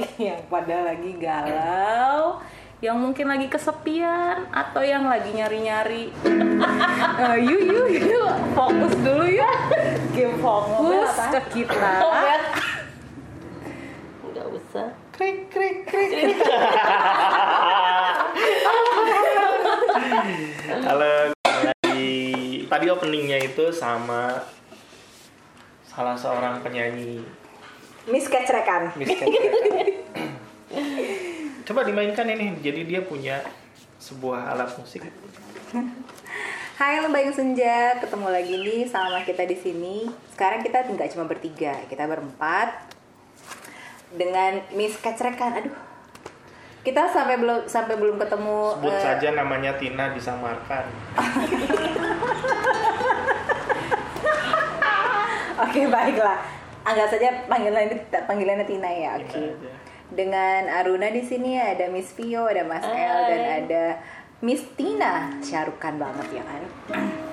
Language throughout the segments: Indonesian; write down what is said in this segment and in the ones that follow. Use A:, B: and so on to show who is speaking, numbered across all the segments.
A: yang pada lagi galau, yang mungkin lagi kesepian atau yang lagi nyari-nyari. Eh, yuk yuk yuk fokus dulu yuk. Game fokus ke kita.
B: Nggak usah.
C: Krik krik krik. Halo, lagi tadi openingnya itu sama salah seorang penyanyi
A: Miss Kecrekan.
C: Miss Kecil. Coba dimainkan ini, jadi dia punya sebuah alat musik.
A: Hai Lembayung Senja, ketemu lagi nih sama kita di sini. Sekarang kita nggak cuma bertiga, kita berempat dengan Miss Kecrekan. Aduh, kita sampai belum sampai belum ketemu.
C: Sebut
A: eh,
C: saja namanya Tina disamarkan.
A: Oke baiklah, anggap saja panggilan panggilannya Tina ya. Oke.
C: Aja.
A: Dengan Aruna di sini ada Miss Vio, ada Mas El
B: Hai.
A: dan ada Miss Tina. Syarukan banget ya kan.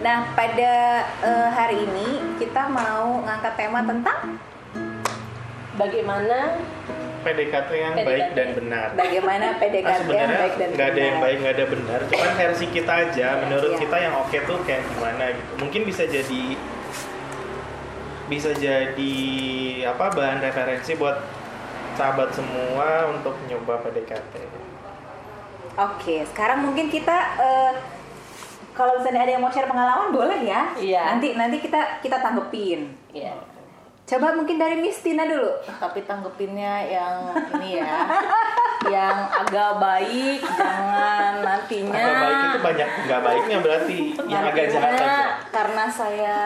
A: Nah pada eh, hari ini kita mau ngangkat tema tentang
B: Bagaimana
C: PDKT yang
B: PDKT.
C: baik dan benar.
A: bagaimana
C: Nah,
A: PDKT yang
C: sebenarnya
A: baik dan
C: nggak ada yang
A: benar.
C: baik nggak ada benar cuman versi kita aja menurut
A: Iya.
C: kita yang oke tuh kayak gimana gitu mungkin bisa jadi bisa jadi apa bahan referensi buat sahabat semua untuk nyoba PDKT
A: Oke, sekarang mungkin kita eh, kalau misalnya ada yang mau share pengalaman boleh ya.
B: Iya.
A: Nanti nanti kita kita tanggepin.
B: ya
A: Coba mungkin dari Miss Tina dulu.
B: tapi tanggepinnya yang ini ya yang agak baik jangan nantinya
C: agak baik itu banyak nggak baiknya berarti yang agak jahat aja
B: karena saya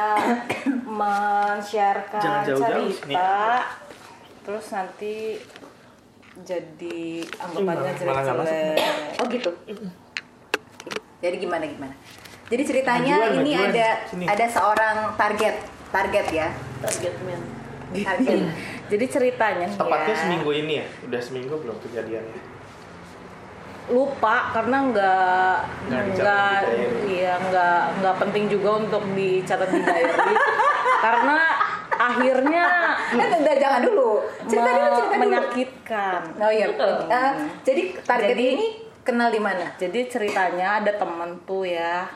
B: men-sharekan
C: Jangan jauh-jauh sini.
B: cerita terus nanti jadi anggapannya jelek-jelek
A: Oh gitu. Jadi gimana gimana? Jadi ceritanya
C: Majuan,
A: ini
C: majuan.
A: ada
C: Sini.
A: ada seorang target target ya.
B: targetnya
A: Target.
B: jadi ceritanya
C: tepatnya
B: ya,
C: seminggu ini ya udah seminggu belum kejadiannya
B: lupa karena nggak
C: Nggak
B: iya nggak nggak penting juga untuk dicatat di diary karena akhirnya
A: Eh, udah jangan dulu. Cerita dulu, cerita dulu.
B: menyakitkan
A: Oh iya. Eh, jadi target
B: Jadi-
A: ini kenal di mana?
B: jadi ceritanya ada temen tuh ya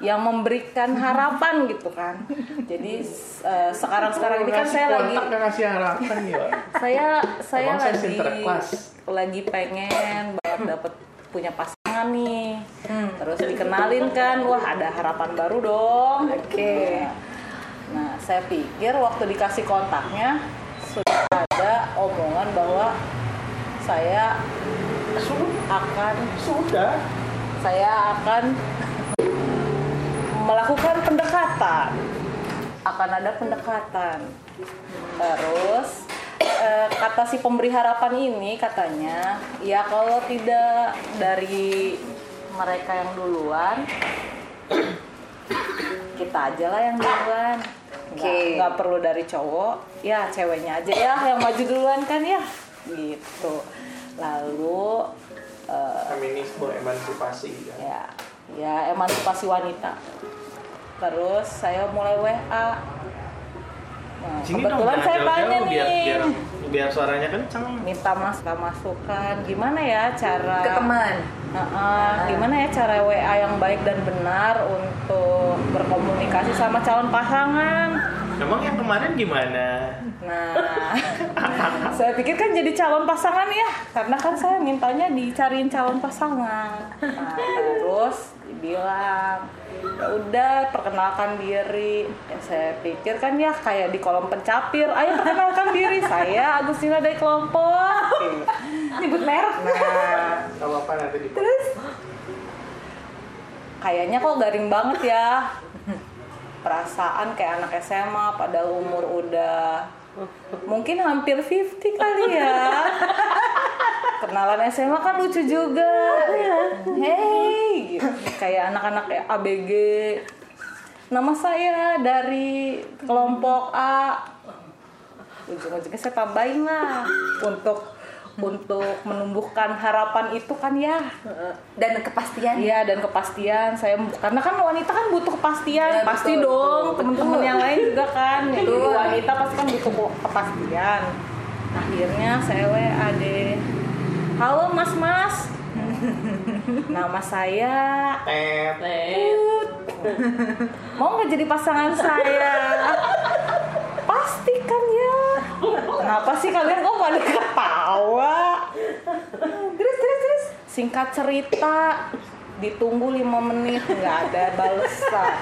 B: yang memberikan harapan gitu kan jadi sekarang sekarang ini kan saya lagi
C: ngasih harapan ya
B: saya saya lagi lagi pengen banget dapet punya pasangan nih
A: Hmm.
B: terus dikenalin kan wah ada harapan baru dong
A: Oke.
B: Nah saya pikir waktu dikasih kontaknya sudah ada omongan bahwa saya akan
C: sudah.
B: saya akan melakukan pendekatan. Akan ada pendekatan. Terus eh, kata si pemberi harapan ini katanya ya kalau tidak dari mereka yang duluan kita aja lah yang duluan
A: Oke.
B: nggak, nggak perlu dari cowok. Ya ceweknya aja ya yang maju duluan kan ya. Gitu. Lalu eh,
C: feminisme emansipasi ya.
B: ya ya emansipasi wanita. Terus saya mulai WA nah,
C: Sini
B: kebetulan
C: dong,
B: saya tanya
C: jauh-jauh biar,
B: nih.
C: biar biar suaranya kencang.
B: minta mas masukan gimana ya cara
A: Ke teman.
B: Nah, eh, gimana ya cara WA yang baik dan benar untuk berkomunikasi sama calon pasangan
C: Emang yang kemarin gimana?
B: Nah, saya pikir kan jadi calon pasangan ya, karena kan saya mintanya dicariin calon pasangan. Nah, terus dibilang, "Ya udah perkenalkan diri. Ya, saya pikir kan ya kayak di kolom pencapir, ayo perkenalkan diri saya Agustina dari kelompok.
A: Nyebut merek.
B: Nah,
C: nanti
A: Terus
B: kayaknya kok garing banget ya. Perasaan kayak anak SMA padahal umur udah mungkin hampir 50 kali ya. Kenalan SMA kan lucu juga. Hey, gitu. kayak anak-anak ABG. Nama saya dari kelompok A. Ujung-ujungnya saya tambahin lah untuk untuk menumbuhkan harapan itu kan ya.
A: Dan kepastian.
B: Iya dan kepastian. Saya karena kan wanita kan butuh kepastian.
A: Ya,
B: pasti
A: betul,
B: dong
A: betul.
B: yang lain juga kan. Jadi wanita pasti kan butuh kepastian. Akhirnya saya WA deh halo mas mas. Nama saya
C: Tet.
D: Tet.
B: mau nggak jadi pasangan saya? Pasti kan ya kenapa sih kalian kok pada ketawa? Terus terus terus. Singkat cerita ditunggu lima menit nggak ada balesan.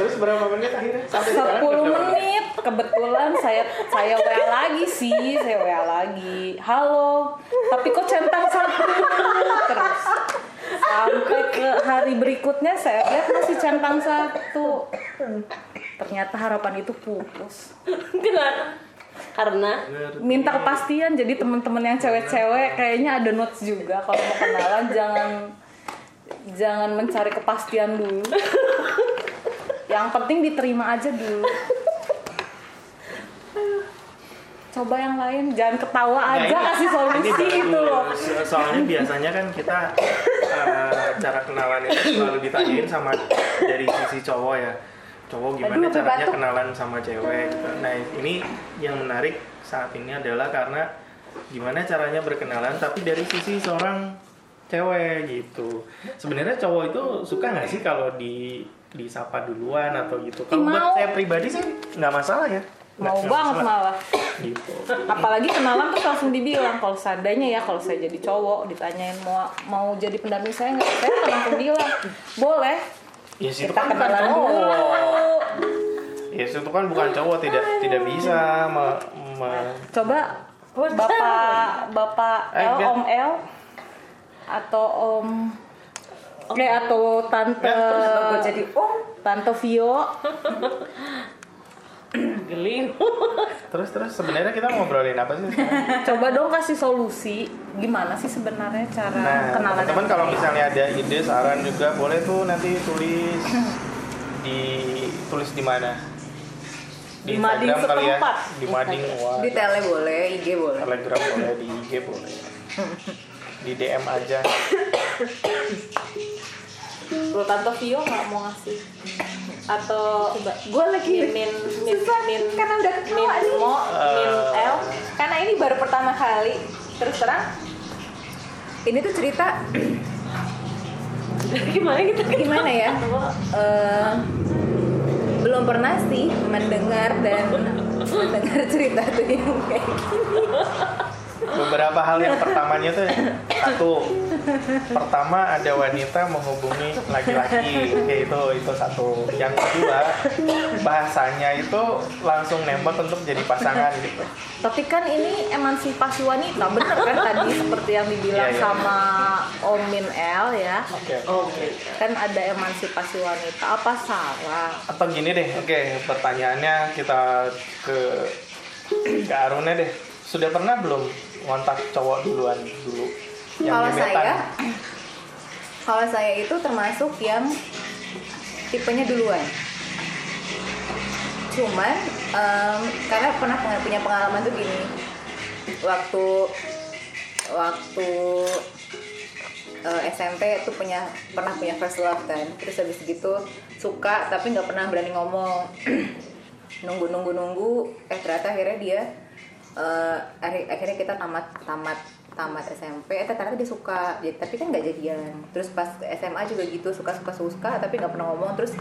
C: Terus berapa menit akhirnya? Sampai sekarang
B: 10
C: berapa?
B: menit. Kebetulan saya saya WA lagi sih saya WA lagi. Halo. Tapi kok centang satu? Terus. Sampai ke hari berikutnya saya lihat masih centang satu ternyata harapan itu putus.
D: Kenapa? Karena
B: minta kepastian jadi teman-teman yang cewek-cewek kayaknya ada notes juga. Kalau mau kenalan jangan jangan mencari kepastian dulu. Yang penting diterima aja dulu. Coba yang lain jangan ketawa
C: Nah,
B: aja
C: ini-
B: kasih solusi itu loh.
C: So- Soalnya biasanya kan kita eh, cara kenalan itu selalu ditanyain sama dari sisi cowok ya. Cowok gimana
A: Aduh,
C: caranya
A: batuk.
C: kenalan sama cewek. gitu. Nah ini yang menarik saat ini adalah karena gimana caranya berkenalan tapi dari sisi seorang cewek gitu. Sebenarnya cowok itu suka nggak sih kalau di disapa duluan atau gitu? Kalau buat saya pribadi sih nggak masalah ya.
B: Mau
C: nggak
B: banget malah
C: Gitu.
B: apalagi kenalan tuh langsung dibilang kalau seandainya ya kalau saya jadi cowok ditanyain mau mau jadi pendamping saya nggak saya langsung bilang boleh
C: Ya situ
B: kita
C: kan bukan cowok.
B: dulu.
C: Ya itu kan bukan cowok tidak tidak bisa me- me-
B: Coba Bapak Bapak
C: Eh,
B: L, Om L atau Om Oke atau Tante
A: Gue jadi om.
B: Tante Vio
D: geli.
C: terus terus sebenarnya kita ngobrolin apa sih? sekarang?
B: coba dong kasih solusi gimana sih sebenarnya cara
C: Nah,
B: kenalan
C: teman-teman
B: yang
C: kalau misalnya ada ide saran juga boleh tuh nanti tulis di tulis di mana? Di
B: Di mading
C: kali ya.
B: setempat.
C: Di mading wah.
A: Di tele boleh, IG boleh
C: Telegram boleh, di IG boleh. Di DM aja.
B: Tuh, Tante Vio nggak mau ngasih atau coba.
A: Gue lagi
B: min min
A: susah
B: min
A: karena udah
B: min
A: ketawa nih
B: mo min
C: Eh.
B: L.
A: Karena ini baru pertama kali. Terus terang Ini tuh cerita
D: Gimana kita?
A: gimana ya? Eh, Belum pernah sih mendengar dan mendengar cerita tuh yang kayak gini
C: Beberapa hal yang pertamanya tuh satu. Pertama ada wanita menghubungi laki-laki. Oke, itu itu satu. Yang kedua, bahasanya itu langsung nembak untuk jadi pasangan gitu.
B: Tapi kan ini emansipasi wanita, bener kan tadi seperti yang dibilang
C: Iya, iya.
B: sama Om Min L ya.
C: Oke.
D: Oke.
B: Kan ada emansipasi wanita, apa salah?
C: Atau gini deh, oke pertanyaannya kita ke ke Aruna deh. Sudah pernah belum ngontak cowok duluan dulu?
A: Kalau
C: gebetan?
A: saya Kalau saya itu termasuk yang Tipenya duluan. Cuman em, Karena pernah punya pengalaman tuh gini. Waktu Waktu eh, SMP tuh punya pernah punya first love kan. Terus habis gitu suka tapi nggak pernah berani ngomong. Nunggu nunggu nunggu. Eh ternyata akhirnya dia akhir- akhirnya kita tamat tamat tamat SMP eh ternyata dia suka. Jadi tapi kan nggak jadian. Terus pas SMA juga gitu suka suka suka tapi nggak pernah ngomong. Terus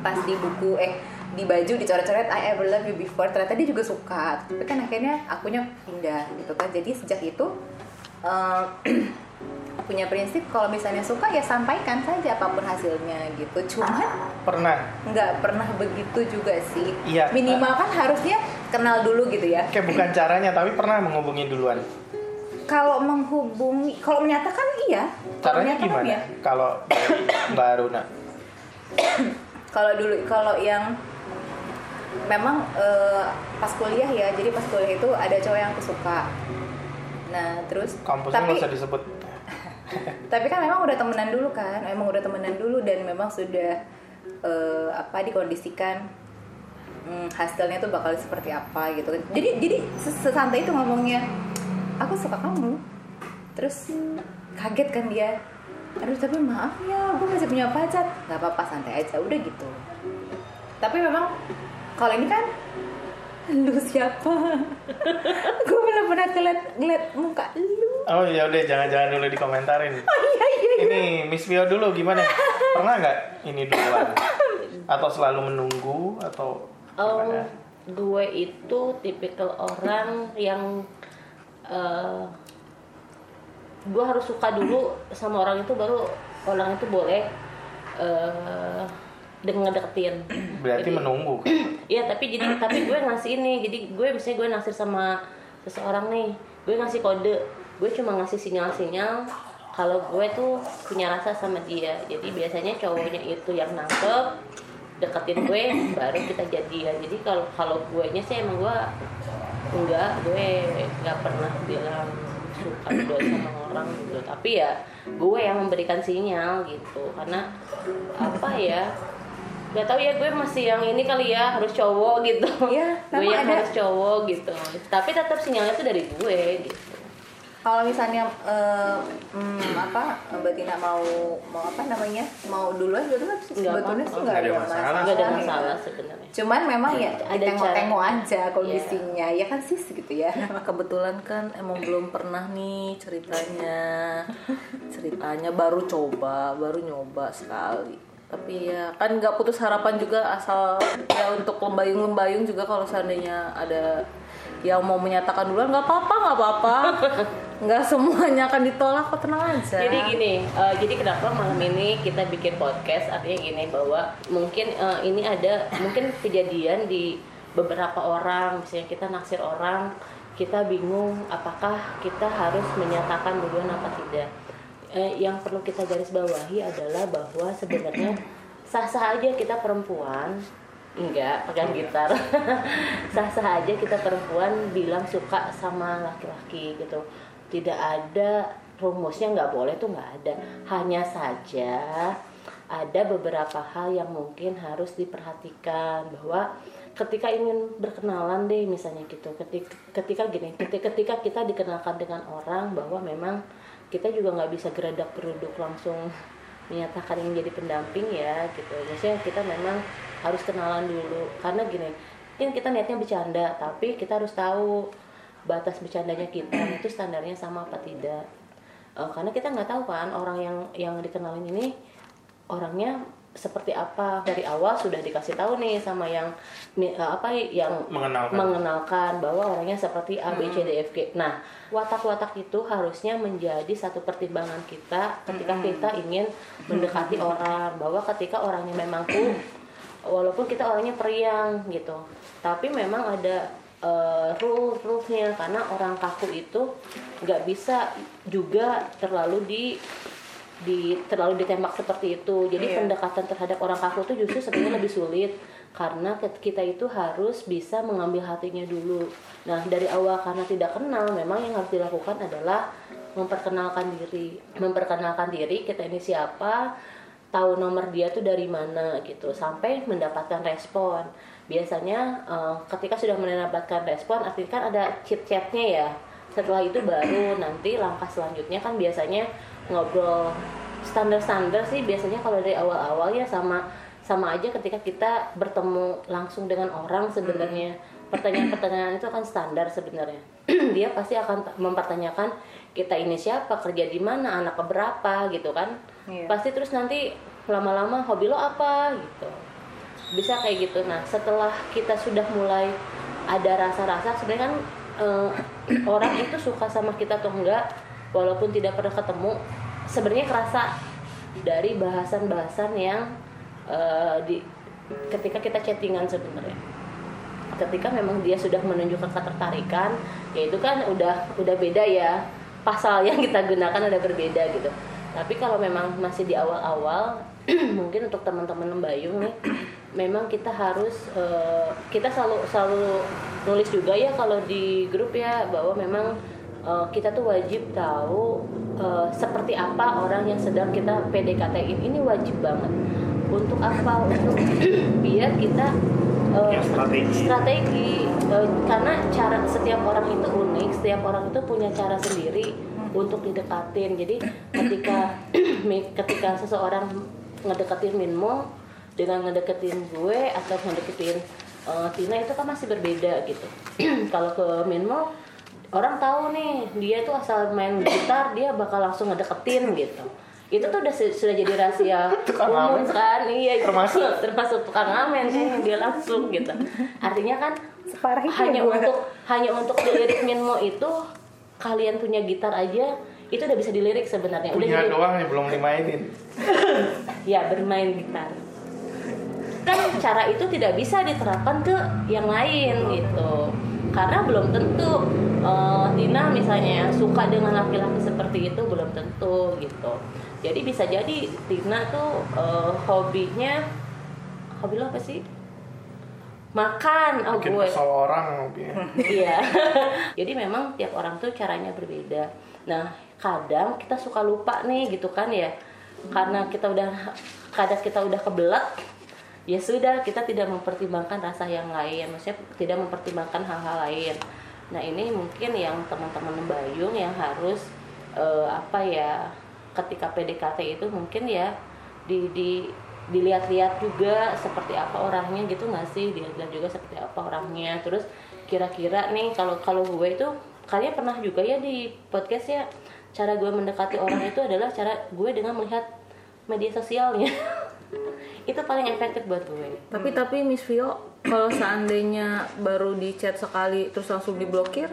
A: pas di buku eh di baju dicoret-coret I ever love you before. Ternyata dia juga suka. Tapi kan akhirnya akunya pindah gitu kan. Jadi sejak itu eh, punya prinsip kalau misalnya suka ya sampaikan saja apa pun hasilnya gitu cuman
C: Pernah.
A: nggak pernah begitu juga sih
C: Iya.
A: minimal kan harusnya kenal dulu gitu ya
C: Oke, bukan caranya, tapi pernah menghubungi duluan.
A: kalau menghubungi kalau menyatakan iya
C: Caranya
A: menyatakan
C: gimana?
A: iya.
C: Kalau Mbak Aruna.
A: kalau dulu kalau yang memang eh, pas kuliah ya jadi pas kuliah itu ada cowok yang aku suka nah terus
C: Kampusnya
A: tapi
C: nggak usah disebut.
A: Tapi kan memang udah temenan dulu kan memang udah temenan dulu dan memang sudah eh, apa dikondisikan hmm, hasilnya tuh bakal seperti apa gitu. Jadi jadi ses- sesantai itu ngomongnya aku suka kamu. Terus kaget kan dia aduh tapi maaf ya gue masih punya pacar. Nggak apa-apa santai aja. Udah gitu. Tapi memang kalau ini kan lu siapa gue belum pernah ngeliat ngeliat muka lu
C: Oh ya udah jangan-jangan dulu dikomentarin.
A: iya iya
C: Ini Miss Vio dulu gimana? Pernah nggak ini duluan? Atau selalu menunggu atau
D: Oh,
C: gimana?
D: gue itu tipikal orang yang eh, gue harus suka dulu sama orang itu baru orang itu boleh eh dengan deketin.
C: Berarti
D: Jadi-
C: menunggu.
D: Iya tapi jadi tapi gue ngasih ini. Jadi gue misalnya gue naksir sama seseorang nih gue ngasih kode. Gue cuma ngasih sinyal-sinyal kalau gue tuh punya rasa sama dia. Jadi biasanya cowoknya itu yang nangkep deketin gue baru kita jadian. Jadi kalau kalau gue nya sih emang gue enggak gue nggak pernah bilang suka dulu sama orang gitu. Tapi ya gue yang memberikan sinyal gitu. Karena apa ya Gak tau ya gue masih yang ini kali ya harus cowok gitu
A: Iya,
D: gue yang
A: ada.
D: harus cowok gitu tapi tetap sinyalnya tuh dari gue gitu
A: kalau misalnya eh, hmm, apa mbak Tina mau mau apa namanya mau duluan duluan sebetulnya
D: apa-apa.
A: sih nggak ada
C: ada masalah.
D: nggak ada
A: ya.
D: masalah sebenarnya
A: cuman memang ya
D: Ada
A: tengok-tengok aja kondisinya ya kan sis gitu ya
B: kebetulan kan emang belum pernah nih ceritanya ceritanya baru coba baru nyoba sekali tapi ya kan nggak putus harapan juga asal ya untuk lembayung-lembayung juga kalau seandainya ada yang mau menyatakan duluan nggak apa-apa nggak apa-apa nggak semuanya akan ditolak kok tenang aja
D: Jadi gini, eh, jadi kenapa malam ini kita bikin podcast? Artinya gini bahwa mungkin eh, ini ada mungkin kejadian di beberapa orang, misalnya kita naksir orang, kita bingung apakah kita harus menyatakan duluan apa tidak. Eh, yang perlu kita garis bawahi adalah bahwa sebenarnya sah-sah aja kita perempuan. Enggak pegang gitar. Sah-sah aja kita perempuan bilang suka sama laki-laki gitu. Tidak ada rumusnya nggak boleh tuh nggak ada. Hanya saja ada beberapa hal yang mungkin harus diperhatikan bahwa ketika ingin berkenalan deh misalnya gitu ketika ketika gini ketika, ketika kita dikenalkan dengan orang bahwa memang kita juga nggak bisa geradak geruduk langsung menyatakan ingin jadi pendamping ya gitu. Maksudnya kita memang harus kenalan dulu. Karena gini mungkin kita niatnya bercanda tapi kita harus tahu batas bercandanya kita itu standarnya sama apa tidak. Eh, karena kita nggak tahu kan orang yang yang dikenalin ini orangnya seperti apa dari awal sudah dikasih tahu nih sama yang eh, apa yang
C: Mengenalkan.
D: mengenalkan bahwa orangnya seperti A B C D F G. Nah, watak-watak itu harusnya menjadi satu pertimbangan kita ketika kita ingin mendekati orang bahwa ketika orangnya memang cool walaupun kita orangnya periang gitu. Tapi memang ada uh, rule rulesnya karena orang kaku itu nggak bisa juga terlalu di di terlalu ditembak seperti itu. Jadi
A: Iya.
D: pendekatan terhadap orang kaku itu justru sebenarnya lebih sulit. Karena kita itu harus bisa mengambil hatinya dulu. Nah dari awal karena tidak kenal memang yang harus dilakukan adalah memperkenalkan diri. Memperkenalkan diri kita ini siapa tahu nomor dia tuh dari mana gitu. Sampai mendapatkan respon. Biasanya eh, ketika sudah mendapatkan respon artinya kan ada chit chatnya ya. Setelah itu baru nanti langkah selanjutnya kan biasanya ngobrol standar-standar sih biasanya kalau dari awal-awal ya sama sama aja ketika kita bertemu langsung dengan orang sebenarnya. Pertanyaan-pertanyaan itu akan standar sebenarnya. Dia pasti akan mempertanyakan kita ini siapa? Kerja di mana? Anak keberapa gitu kan.
A: Iya.
D: pasti terus nanti lama-lama hobi lo apa? Gitu. Bisa kayak gitu. Nah setelah kita sudah mulai ada rasa-rasa sebenarnya kan eh, orang itu suka sama kita atau enggak walaupun tidak pernah ketemu sebenarnya kerasa dari bahasan-bahasan yang eh, di ketika kita chattingan sebenarnya. Ketika memang dia sudah menunjukkan ketertarikan ya itu kan udah udah beda ya. Pasal yang kita gunakan ada berbeda gitu. Tapi kalau memang masih di awal-awal mungkin untuk teman-teman membayung nih memang kita harus eh, kita selalu selalu nulis juga ya kalau di grup ya bahwa memang eh, kita tuh wajib tahu eh, seperti apa orang yang sedang kita PDKT-in ini wajib banget. Untuk apa? Untuk biar kita eh,
C: Ya, strategi.
D: strategi. Eh, karena cara setiap orang itu unik setiap orang itu punya cara sendiri untuk didekatin. Jadi ketika ketika seseorang ngedeketin Minmo dengan ngedeketin gue atau ngedeketin Tina itu kan masih berbeda gitu. Kalau ke Minmo orang tahu nih dia tuh asal main gitar dia bakal langsung ngedeketin gitu. Itu tuh udah su- sudah jadi rahasia
C: Tukang
D: umum kan? Iya
C: Termasuk?
D: termasuk tukang ngamen sih dia langsung gitu. Artinya kan
A: Separah itu
D: hanya
A: ya gua.
D: untuk hanya untuk dilirik Minmo itu kalian punya gitar aja itu udah bisa dilirik sebenarnya. Udah jadi
C: doang ya belum dimainin.
D: Ya bermain gitar. Kan cara itu tidak bisa diterapkan ke yang lain gitu karena belum tentu eh, Tina misalnya suka dengan laki-laki seperti itu belum tentu gitu jadi bisa jadi Tina tuh eh, hobinya hobi lo apa sih makan oh
C: bikin
D: gue
C: kesel orang
D: Iya. Jadi memang tiap orang tuh caranya berbeda. Nah, kadang kita suka lupa nih gitu kan ya. Karena kita udah kadang kita udah kebelet ya sudah kita tidak mempertimbangkan rasa yang lain. Maksudnya tidak mempertimbangkan hal-hal lain. Nah ini mungkin yang teman-teman Bayung yang harus eh, apa ya ketika PDKT itu mungkin ya di di dilihat-lihat juga seperti apa orangnya gitu nggak sih? Dilihat juga seperti apa orangnya. Terus kira-kira nih kalau kalau gue itu kalian pernah juga ya di podcast ya cara gue mendekati orang itu adalah cara gue dengan melihat media sosialnya itu paling efektif buat gue.
B: Tapi tapi Miss Vio, kalau seandainya baru di chat sekali terus langsung diblokir,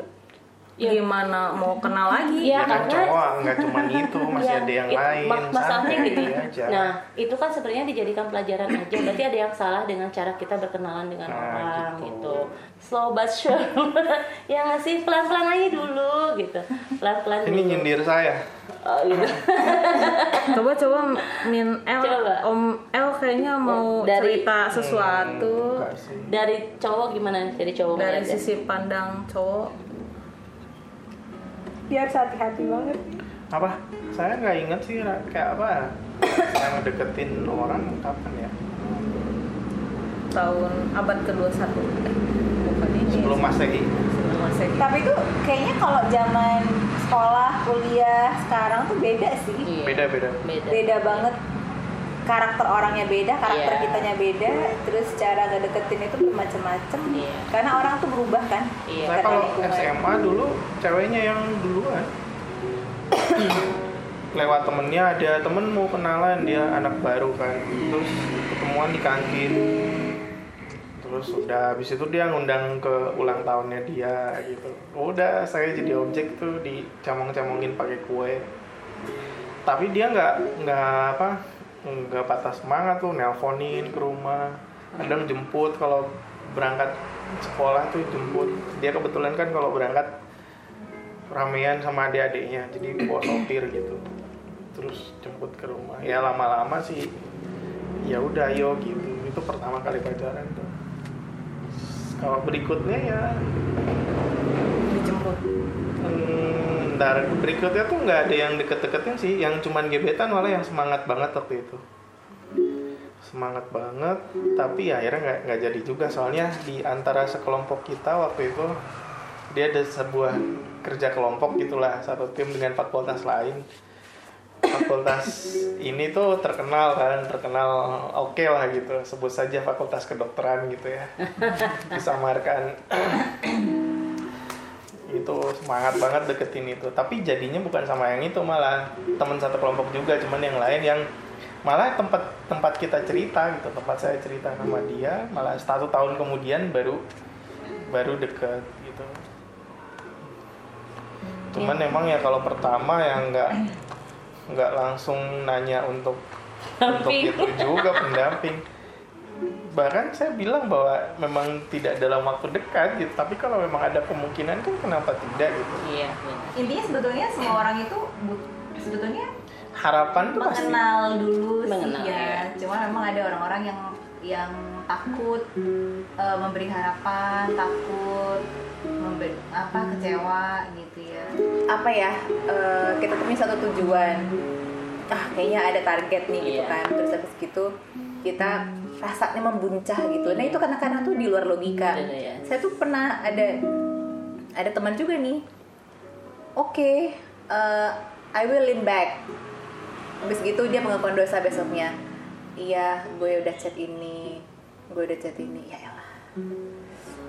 D: Ya.
B: gimana mau kenal lagi?
C: Ya kan
D: karena-
C: cowok nggak cuma itu masih
D: Ya,
C: ada yang
D: it-
C: lain
D: mak- masalahnya gitu
C: aja.
D: nah itu kan sebenarnya dijadikan pelajaran aja berarti ada yang salah dengan cara kita berkenalan dengan
C: Nah,
D: orang
C: gitu.
D: gitu. slow but sure ya nggak sih pelan pelan aja dulu gitu pelan pelan
C: ini nyindir saya
D: oh, gitu.
B: Coba coba Min L,
D: Coba.
B: Om L kayaknya mau
D: Dari-
B: cerita sesuatu
C: sih.
D: dari cowok gimana dari cowok
B: dari sisi pandang cowok.
A: Dia harus hati-hati banget.
C: apa saya nggak inget sih kayak apa saya ngedeketin orang kapan ya
B: tahun abad ke-21 eh, bukan ini
C: sebelum masehi
B: sebelum Masehi.
A: Tapi itu kayaknya kalau zaman sekolah, kuliah sekarang tuh beda sih.
D: Iya.
C: beda beda
D: beda
A: Beda banget. Karakter orangnya beda, karakter
D: Iya.
A: kitanya beda, terus cara ngedeketin itu bermacam-macam.
D: Iya.
A: Karena orang tuh berubah kan.
D: Iya.
C: saya
A: Karena
C: kalau
A: lingkungan.
C: SMA dulu ceweknya yang duluan lewat temennya ada temen mau kenalan dia anak baru kan terus ketemuan di kantin terus udah habis itu dia ngundang ke ulang tahunnya dia gitu udah saya jadi objek tuh dicamong-camongin pakai kue tapi dia nggak nggak apa nggak patah semangat tuh nelponin ke rumah. Kadang jemput kalau berangkat sekolah tuh jemput. Dia kebetulan kan kalau berangkat ramean sama adik-adiknya jadi bawa sopir gitu. Terus jemput ke rumah. Ya lama-lama sih ya udah ayo gitu. Itu pertama kali pacaran tuh. Kalau berikutnya ya
B: dijemput?
C: Hmm, ntar berikutnya tuh nggak ada yang deket-deketin sih yang cuman gebetan malah yang semangat banget waktu itu. Semangat banget tapi ya akhirnya nggak nggak jadi juga. Soalnya di antara sekelompok kita waktu itu dia ada sebuah kerja kelompok gitulah satu tim dengan fakultas lain. Fakultas ini tuh terkenal kan terkenal oke lah gitu. Sebut saja fakultas kedokteran gitu ya. Disamarkan itu semangat banget deketin itu. Tapi jadinya bukan sama yang itu malah teman satu kelompok juga cuman yang lain yang malah tempat tempat kita cerita gitu tempat saya cerita sama dia malah satu tahun kemudian baru baru deket gitu. Cuman emang ya kalau pertama yang nggak nggak langsung nanya untuk untuk itu juga pendamping bahkan saya bilang bahwa memang tidak dalam waktu dekat gitu tapi kalau memang ada kemungkinan kan kenapa tidak gitu
D: iya benar.
A: Intinya sebetulnya semua orang itu sebetulnya
C: harapan tuh pasti
A: mengenal dulu
D: Mengenal,
A: sih ya.
D: iya.
A: Cuma memang ada orang-orang yang yang takut eh, memberi harapan, takut memberi apa kecewa gitu ya. Apa ya? eh, kita punya satu tujuan. Ah, kayaknya ada target nih gitu
D: Iya.
A: kan. Terus habis gitu kita rasanya membuncah gitu. Nah, itu kadang-kadang tuh di luar logika.
D: Iya, iya.
A: Saya tuh pernah ada ada teman juga nih. Oke, eh, I will lean back. Habis gitu dia mengakukan dosa besoknya. Iya, gue udah chat ini, gue udah chat ini. Ya elah.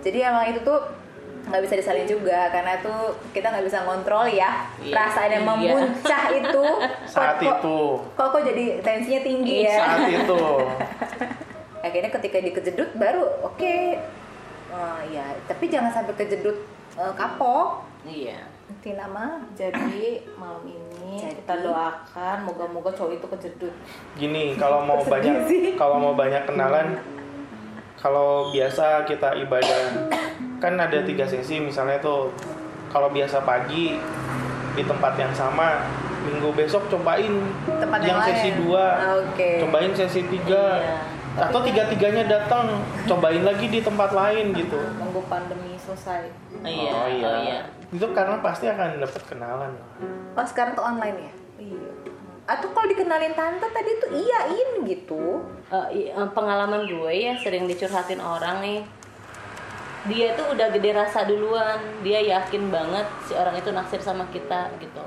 A: jadi emang itu tuh nggak bisa disalin juga karena tuh kita nggak bisa ngontrol ya
D: Iya.
A: perasaan yang
D: Iya.
A: memuncah itu
C: Saat
A: kok,
C: itu.
A: kok kok jadi tensinya tinggi ya
C: Saat itu.
A: akhirnya ketika dikejedut baru oke Eh, ya tapi jangan sampai kejedut eh, kapok
D: iya
A: nanti nama
B: Jadi malam ini
A: Jadi.
B: kita doakan moga-moga cowok itu kejedut.
C: Gini, kalau mau banyak kalau mau banyak kenalan kalau biasa kita ibadah kan ada tiga sesi misalnya tuh kalau biasa pagi di tempat yang sama minggu besok cobain
A: Tempat
C: yang
A: yang
C: sesi dua.
A: Oke.
C: cobain sesi tiga.
D: Iya.
C: atau tiga tiganya datang cobain lagi di tempat lain gitu.
B: Nunggu pandemi selesai.
D: iya.
C: Oh iya,
D: oh iya.
C: Itu karena pasti akan dapat kenalan.
A: Oh sekarang tuh online ya?
B: Iya.
A: atau kalau dikenalin tante tadi tuh iyain gitu.
D: Eh, pengalaman gue ya sering dicurhatin orang nih dia tuh udah gede rasa duluan. Dia yakin banget si orang itu naksir sama kita gitu.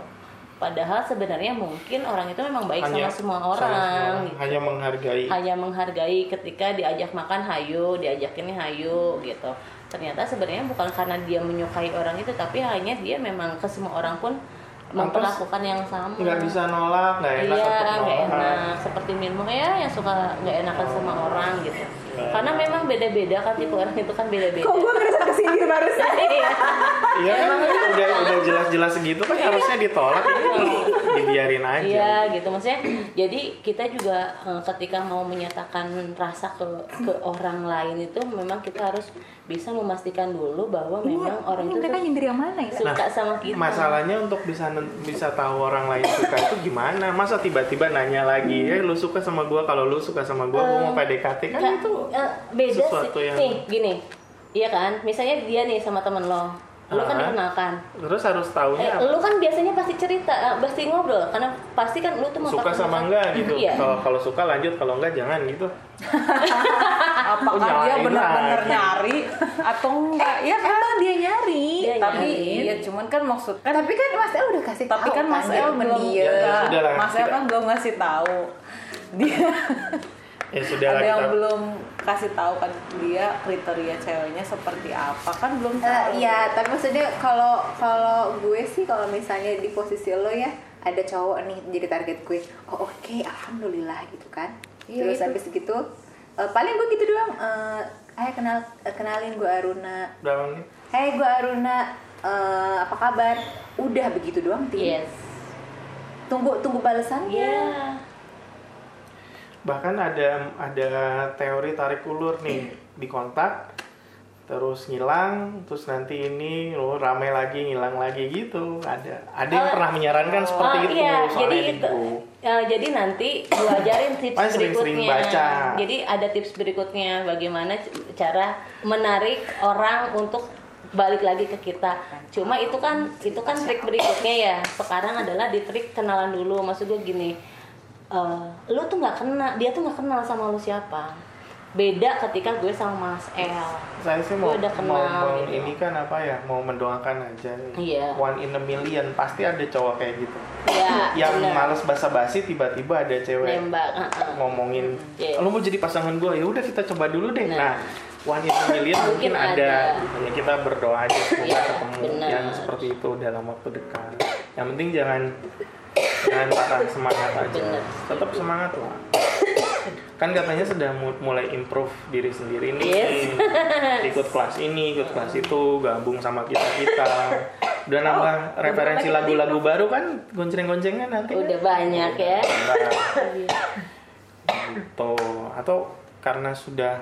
D: Padahal sebenarnya mungkin orang itu memang baik sama semua orang gitu.
C: hanya menghargai.
D: Hanya menghargai ketika diajak makan hayu diajak ini hayu gitu. Ternyata sebenarnya bukan karena dia menyukai orang itu tapi hanya dia memang ke semua orang pun memperlakukan yang sama.
C: Nggak bisa nolak nggak enak
D: iya nggak enak. Seperti Minmo ya yang suka nggak enakan sama orang gitu. Karena memang beda-beda kan tipe orang itu kan beda-beda.
A: Kok gue ngerasa kesindir barusan?
D: Iya.
C: Iya kan udah udah jelas-jelas gitu kan harusnya ditolak. ini dibiarin aja.
D: Iya gitu maksudnya. Jadi kita juga eh, ketika mau menyatakan rasa ke ke orang lain itu memang kita harus bisa memastikan dulu bahwa memang orang itu
A: mereka nyindir yang mana ya
D: suka sama kita.
C: Masalahnya untuk bisa bisa tahu orang lain suka itu gimana? Masa tiba-tiba nanya lagi, eh lu suka sama gua kalau lu suka sama gua, gua mau PDKT kan
D: Nggak,
C: itu
D: eh, beda
C: sesuatu
D: sih.
C: yang-
D: Nih gini, iya kan? Misalnya dia nih sama temen lo, lu kan dikenalkan.
C: terus harus
D: Eh,
C: tahunya
D: lu kan biasanya pasti cerita, eh, pasti ngobrol karena pasti kan lu tuh
C: suka
D: memperkenalkan-
C: sama enggak gitu.
D: Iya.
C: Kalau kalau suka lanjut, kalau enggak jangan gitu.
B: Apakah
C: Oh,
B: dia benar-benar nyari atau enggak? Ya kan?
A: emang dia nyari
D: Dia
B: Tapi
D: nyari.
B: ya cuman kan maksud kan
A: tapi kan Mas El udah kasih
B: tapi
A: tahu
B: kan Mas
A: dia
B: El
A: mendiam.
C: Ya,
B: ya, Mas El kan belum ngasih tahu. Dia
C: Ya sudah
B: ada yang
C: kita.
B: belum kasih tahu kan dia kriteria ceweknya seperti apa kan belum
A: Eh,
B: tahu.
A: Iya, tapi maksudnya kalau kalau gue sih kalau misalnya di posisi lo ya ada cowok nih jadi target gue, oh oke, alhamdulillah gitu kan.
B: Iya,
A: Terus
B: itu.
A: habis gitu, eh, paling gue gitu doang. eh Hai kenal, eh, kenalin gue Aruna.
C: Berapa menit?
A: Hai gue Aruna, eh, apa kabar? Udah begitu doang, Tim.
D: Yes.
A: Tunggu tunggu balasannya.
D: Iya.
C: Bahkan ada ada teori tarik ulur nih di kontak terus ngilang terus nanti ini lo rame lagi ngilang lagi gitu ada ada yang
D: Oh.
C: pernah menyarankan seperti
D: Oh,
C: itu
D: iya, jadi
C: di
D: itu. Eh, jadi nanti gue ajarin tips
C: Paling sering-sering
D: berikutnya.
C: baca.
D: Jadi ada tips berikutnya bagaimana cara menarik orang untuk balik lagi ke kita. Cuma itu kan itu kan trik berikutnya ya. Sekarang adalah di trik kenalan dulu. Maksud gue gini, eh, lu tuh nggak kenal, dia tuh nggak kenal sama lu siapa. Beda ketika gue sama Mas El.
C: saya sih mau
D: Gue udah kenal,
C: mau, mau
D: gitu.
C: ini kan apa ya mau mendoakan aja
D: Iya.
C: one in a million pasti ada cowok kayak gitu
D: Ya,
C: yang
D: bener.
C: males basa-basi tiba-tiba ada cewek
D: nembak.
C: ngomongin
D: Iya.
C: lu mau jadi pasangan gue ya udah kita coba dulu deh
D: Nah.
C: nah, one in a million mungkin
D: Mungkin
C: ada
D: ada.
C: kita berdoa aja semoga
D: Iya,
C: ketemu yang seperti itu dalam waktu dekat yang penting jangan jangan patah semangat aja. Tetap semangat lah. Kan katanya sudah mu- mulai improve diri sendiri nih.
D: Yes.
C: ikut kelas ini ikut kelas itu gabung sama kita kita. Udah nambah
D: Oh,
C: referensi lagu-lagu baru kan gonceng-goncengnya nanti.
D: Udah banyak ya.
C: Nambah. gitu. Atau karena sudah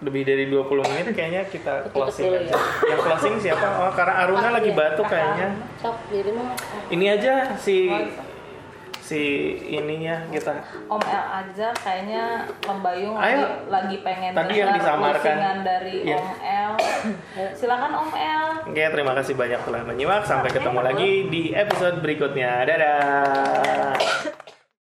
C: lebih dari 20 menit kayaknya kita closing aja. Yang closing siapa? Oh, karena Aruna lagi
D: Iya.
C: batuk kayaknya. Ini aja si si ininya kita.
B: Om El aja kayaknya Lembayung
C: Ayo.
B: lagi, lagi pengen
C: Tadi yang disamarkan.
B: dari
C: Iya.
B: Om El. Silakan Om El.
C: Oke, terima kasih banyak telah menyimak. Sampai ketemu lagi di episode berikutnya. Dadah.